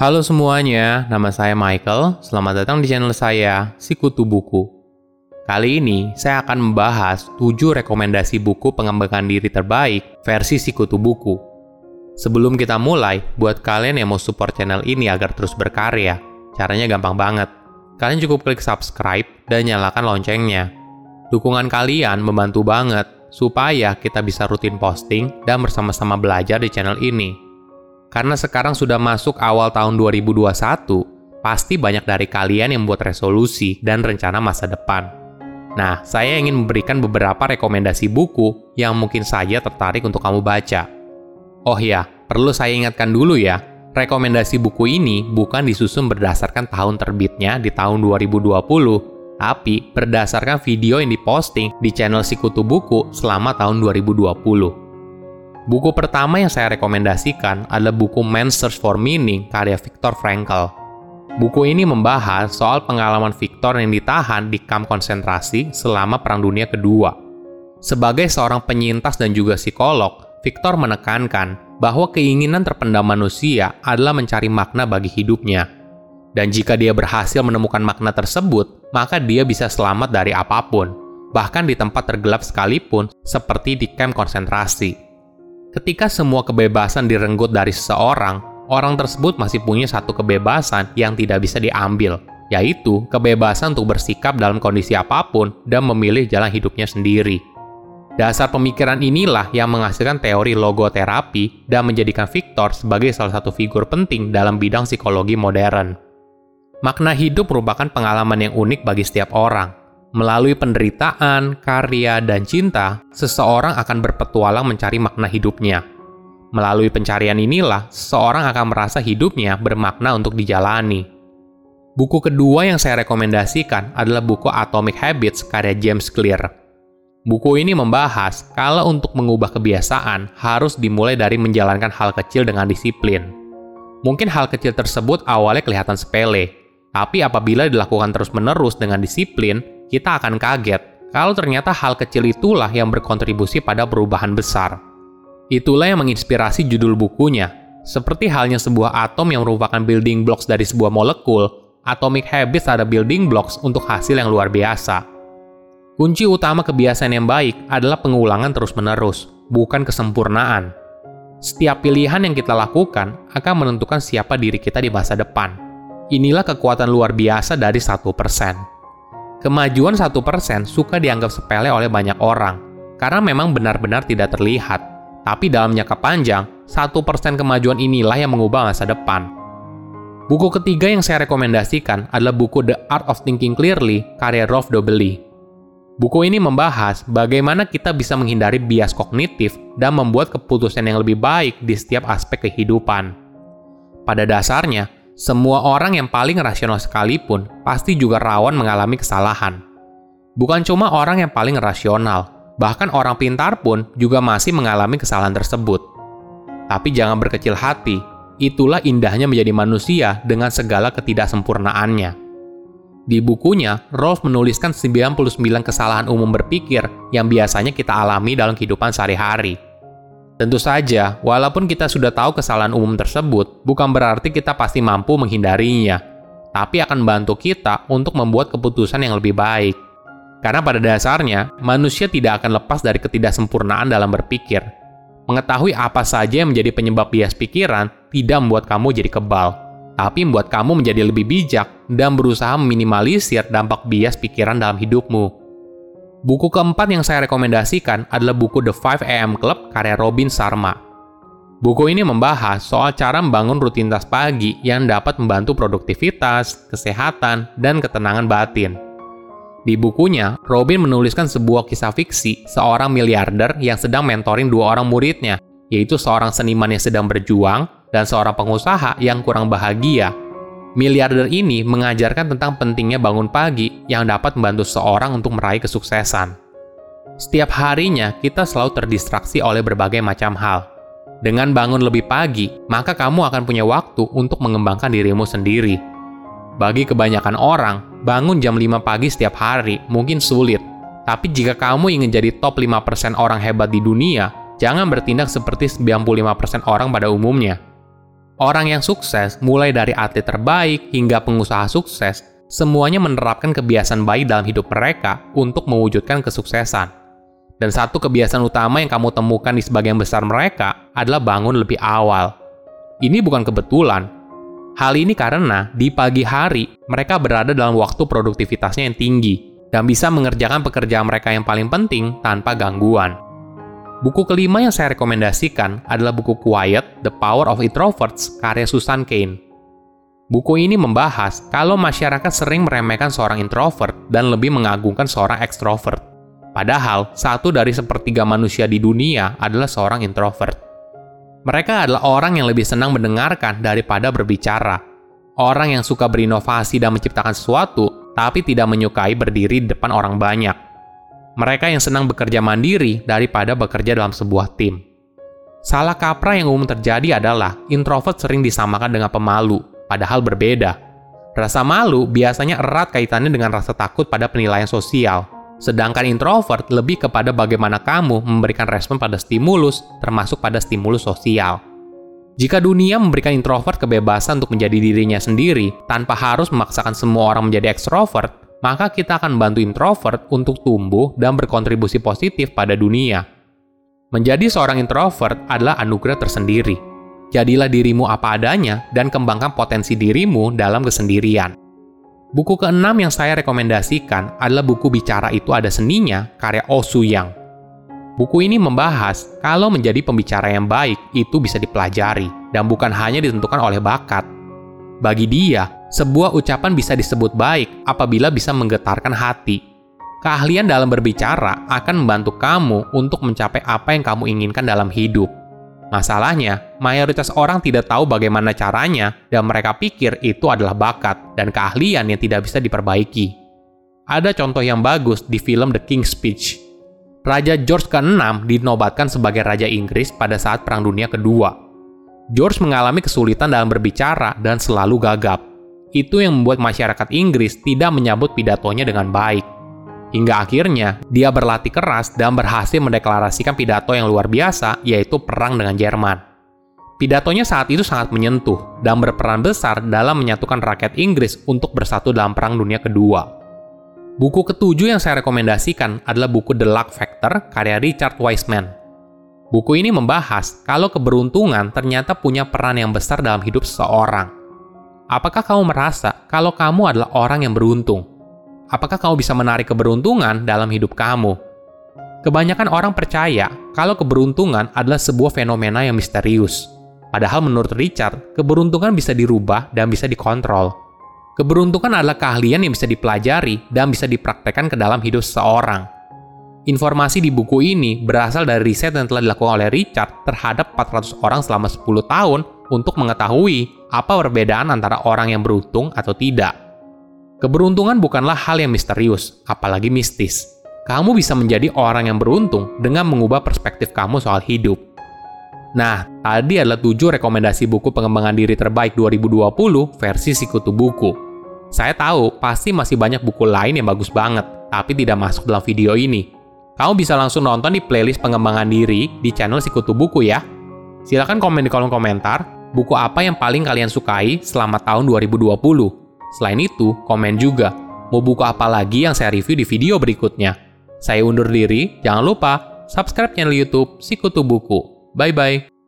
Halo semuanya, nama saya Michael. Selamat datang di channel saya, Sikutu Buku. Kali ini, saya akan membahas 7 rekomendasi buku pengembangan diri terbaik versi Sikutu Buku. Sebelum kita mulai, buat kalian yang mau support channel ini agar terus berkarya, caranya gampang banget. Kalian cukup klik subscribe dan nyalakan loncengnya. Dukungan kalian membantu banget supaya kita bisa rutin posting dan bersama-sama belajar di channel ini. Karena sekarang sudah masuk awal tahun 2021, pasti banyak dari kalian yang membuat resolusi dan rencana masa depan. Nah, saya ingin memberikan beberapa rekomendasi buku yang mungkin saja tertarik untuk kamu baca. Oh ya, perlu saya ingatkan dulu ya, rekomendasi buku ini bukan disusun berdasarkan tahun terbitnya di tahun 2020, tapi berdasarkan video yang diposting di channel Sikutu Buku selama tahun 2020. Buku pertama yang saya rekomendasikan adalah buku Man's Search for Meaning karya Viktor Frankl. Buku ini membahas soal pengalaman Viktor yang ditahan di kamp konsentrasi selama Perang Dunia Kedua. Sebagai seorang penyintas dan juga psikolog, Victor menekankan bahwa keinginan terpendam manusia adalah mencari makna bagi hidupnya. Dan jika dia berhasil menemukan makna tersebut, maka dia bisa selamat dari apa pun, bahkan di tempat tergelap sekalipun, seperti di kamp konsentrasi. Ketika semua kebebasan direnggut dari seseorang, orang tersebut masih punya satu kebebasan yang tidak bisa diambil, yaitu kebebasan untuk bersikap dalam kondisi apa pun dan memilih jalan hidupnya sendiri. Dasar pemikiran inilah yang menghasilkan teori logoterapi dan menjadikan Victor sebagai salah satu figur penting dalam bidang psikologi modern. Makna hidup merupakan pengalaman yang unik bagi setiap orang, Melalui penderitaan, karya, dan cinta, seseorang akan berpetualang mencari makna hidupnya. Melalui pencarian inilah, seseorang akan merasa hidupnya bermakna untuk dijalani. Buku kedua yang saya rekomendasikan adalah buku Atomic Habits karya James Clear. Buku ini membahas kalau untuk mengubah kebiasaan harus dimulai dari menjalankan hal kecil dengan disiplin. Mungkin hal kecil tersebut awalnya kelihatan sepele, tapi apabila dilakukan terus-menerus dengan disiplin, kita akan kaget kalau ternyata hal kecil itulah yang berkontribusi pada perubahan besar. Itulah yang menginspirasi judul bukunya. Seperti halnya sebuah atom yang merupakan building blocks dari sebuah molekul, Atomic Habits ada building blocks untuk hasil yang luar biasa. Kunci utama kebiasaan yang baik adalah pengulangan terus-menerus, bukan kesempurnaan. Setiap pilihan yang kita lakukan akan menentukan siapa diri kita di masa depan. Inilah kekuatan luar biasa dari satu persen. Kemajuan satu persen suka dianggap sepele oleh banyak orang, karena memang benar-benar tidak terlihat. Tapi dalam jangka panjang, satu persen kemajuan inilah yang mengubah masa depan. Buku ketiga yang saya rekomendasikan adalah buku The Art of Thinking Clearly karya Rolf Dobelli. Buku ini membahas bagaimana kita bisa menghindari bias kognitif dan membuat keputusan yang lebih baik di setiap aspek kehidupan. Pada dasarnya, semua orang yang paling rasional sekalipun pasti juga rawan mengalami kesalahan. Bukan cuma orang yang paling rasional, bahkan orang pintar pun juga masih mengalami kesalahan tersebut. Tapi jangan berkecil hati, itulah indahnya menjadi manusia dengan segala ketidaksempurnaannya. Di bukunya, Rolf menuliskan 99 kesalahan umum berpikir yang biasanya kita alami dalam kehidupan sehari-hari Tentu saja, walaupun kita sudah tahu kesalahan umum tersebut, bukan berarti kita pasti mampu menghindarinya, tapi akan membantu kita untuk membuat keputusan yang lebih baik. Karena pada dasarnya, manusia tidak akan lepas dari ketidaksempurnaan dalam berpikir. Mengetahui apa saja yang menjadi penyebab bias pikiran tidak membuat kamu jadi kebal, tapi membuat kamu menjadi lebih bijak dan berusaha meminimalisir dampak bias pikiran dalam hidupmu. Buku keempat yang saya rekomendasikan adalah buku The 5 AM Club karya Robin Sharma. Buku ini membahas soal cara membangun rutinitas pagi yang dapat membantu produktivitas, kesehatan, dan ketenangan batin. Di bukunya, Robin menuliskan sebuah kisah fiksi seorang miliarder yang sedang mentoring dua orang muridnya, yaitu seorang seniman yang sedang berjuang dan seorang pengusaha yang kurang bahagia Miliarder ini mengajarkan tentang pentingnya bangun pagi yang dapat membantu seorang untuk meraih kesuksesan. Setiap harinya, kita selalu terdistraksi oleh berbagai macam hal. Dengan bangun lebih pagi, maka kamu akan punya waktu untuk mengembangkan dirimu sendiri. Bagi kebanyakan orang, bangun jam 5 pagi setiap hari mungkin sulit. Tapi jika kamu ingin jadi top 5% orang hebat di dunia, jangan bertindak seperti 95% orang pada umumnya Orang yang sukses, mulai dari atlet terbaik hingga pengusaha sukses, semuanya menerapkan kebiasaan baik dalam hidup mereka untuk mewujudkan kesuksesan. Dan satu kebiasaan utama yang kamu temukan di sebagian besar mereka adalah bangun lebih awal. Ini bukan kebetulan. Hal ini karena di pagi hari mereka berada dalam waktu produktivitasnya yang tinggi dan bisa mengerjakan pekerjaan mereka yang paling penting tanpa gangguan. Buku kelima yang saya rekomendasikan adalah buku Quiet, The Power of Introverts, karya Susan Cain. Buku ini membahas kalau masyarakat sering meremehkan seorang introvert dan lebih mengagungkan seorang ekstrovert. Padahal, satu dari sepertiga manusia di dunia adalah seorang introvert. Mereka adalah orang yang lebih senang mendengarkan daripada berbicara. Orang yang suka berinovasi dan menciptakan sesuatu, tapi tidak menyukai berdiri di depan orang banyak mereka yang senang bekerja mandiri daripada bekerja dalam sebuah tim. Salah kaprah yang umum terjadi adalah introvert sering disamakan dengan pemalu, padahal berbeda. Rasa malu biasanya erat kaitannya dengan rasa takut pada penilaian sosial, sedangkan introvert lebih kepada bagaimana kamu memberikan respon pada stimulus, termasuk pada stimulus sosial. Jika dunia memberikan introvert kebebasan untuk menjadi dirinya sendiri tanpa harus memaksakan semua orang menjadi ekstrovert, maka kita akan membantu introvert untuk tumbuh dan berkontribusi positif pada dunia. Menjadi seorang introvert adalah anugerah tersendiri. Jadilah dirimu apa adanya dan kembangkan potensi dirimu dalam kesendirian. Buku keenam yang saya rekomendasikan adalah buku Bicara Itu Ada Seninya, karya Oh Su Yang. Buku ini membahas kalau menjadi pembicara yang baik itu bisa dipelajari dan bukan hanya ditentukan oleh bakat. Bagi dia, sebuah ucapan bisa disebut baik apabila bisa menggetarkan hati. Keahlian dalam berbicara akan membantu kamu untuk mencapai apa yang kamu inginkan dalam hidup. Masalahnya, mayoritas orang tidak tahu bagaimana caranya dan mereka pikir itu adalah bakat dan keahlian yang tidak bisa diperbaiki. Ada contoh yang bagus di film The King's Speech. Raja George ke-6 dinobatkan sebagai Raja Inggris pada saat Perang Dunia Kedua. George mengalami kesulitan dalam berbicara dan selalu gagap. Itu yang membuat masyarakat Inggris tidak menyambut pidatonya dengan baik. Hingga akhirnya, dia berlatih keras dan berhasil mendeklarasikan pidato yang luar biasa, yaitu perang dengan Jerman. Pidatonya saat itu sangat menyentuh dan berperan besar dalam menyatukan rakyat Inggris untuk bersatu dalam Perang Dunia Kedua. Buku ketujuh yang saya rekomendasikan adalah buku The Luck Factor karya Richard Wiseman. Buku ini membahas kalau keberuntungan ternyata punya peran yang besar dalam hidup seseorang. Apakah kamu merasa kalau kamu adalah orang yang beruntung? Apakah kamu bisa menarik keberuntungan dalam hidup kamu? Kebanyakan orang percaya kalau keberuntungan adalah sebuah fenomena yang misterius. Padahal menurut Richard, keberuntungan bisa dirubah dan bisa dikontrol. Keberuntungan adalah keahlian yang bisa dipelajari dan bisa dipraktekkan ke dalam hidup seseorang. Informasi di buku ini berasal dari riset yang telah dilakukan oleh Richard terhadap 400 orang selama 10 tahun untuk mengetahui apa perbedaan antara orang yang beruntung atau tidak. Keberuntungan bukanlah hal yang misterius, apalagi mistis. Kamu bisa menjadi orang yang beruntung dengan mengubah perspektif kamu soal hidup. Nah, tadi adalah 7 rekomendasi buku pengembangan diri terbaik 2020 versi Sikutu Buku. Saya tahu pasti masih banyak buku lain yang bagus banget, tapi tidak masuk dalam video ini. Kamu bisa langsung nonton di playlist pengembangan diri di channel Sikutu Buku ya. Silahkan komen di kolom komentar buku apa yang paling kalian sukai selama tahun 2020. Selain itu, komen juga, mau buku apa lagi yang saya review di video berikutnya. Saya undur diri, jangan lupa subscribe channel YouTube Sikutu Buku. Bye-bye.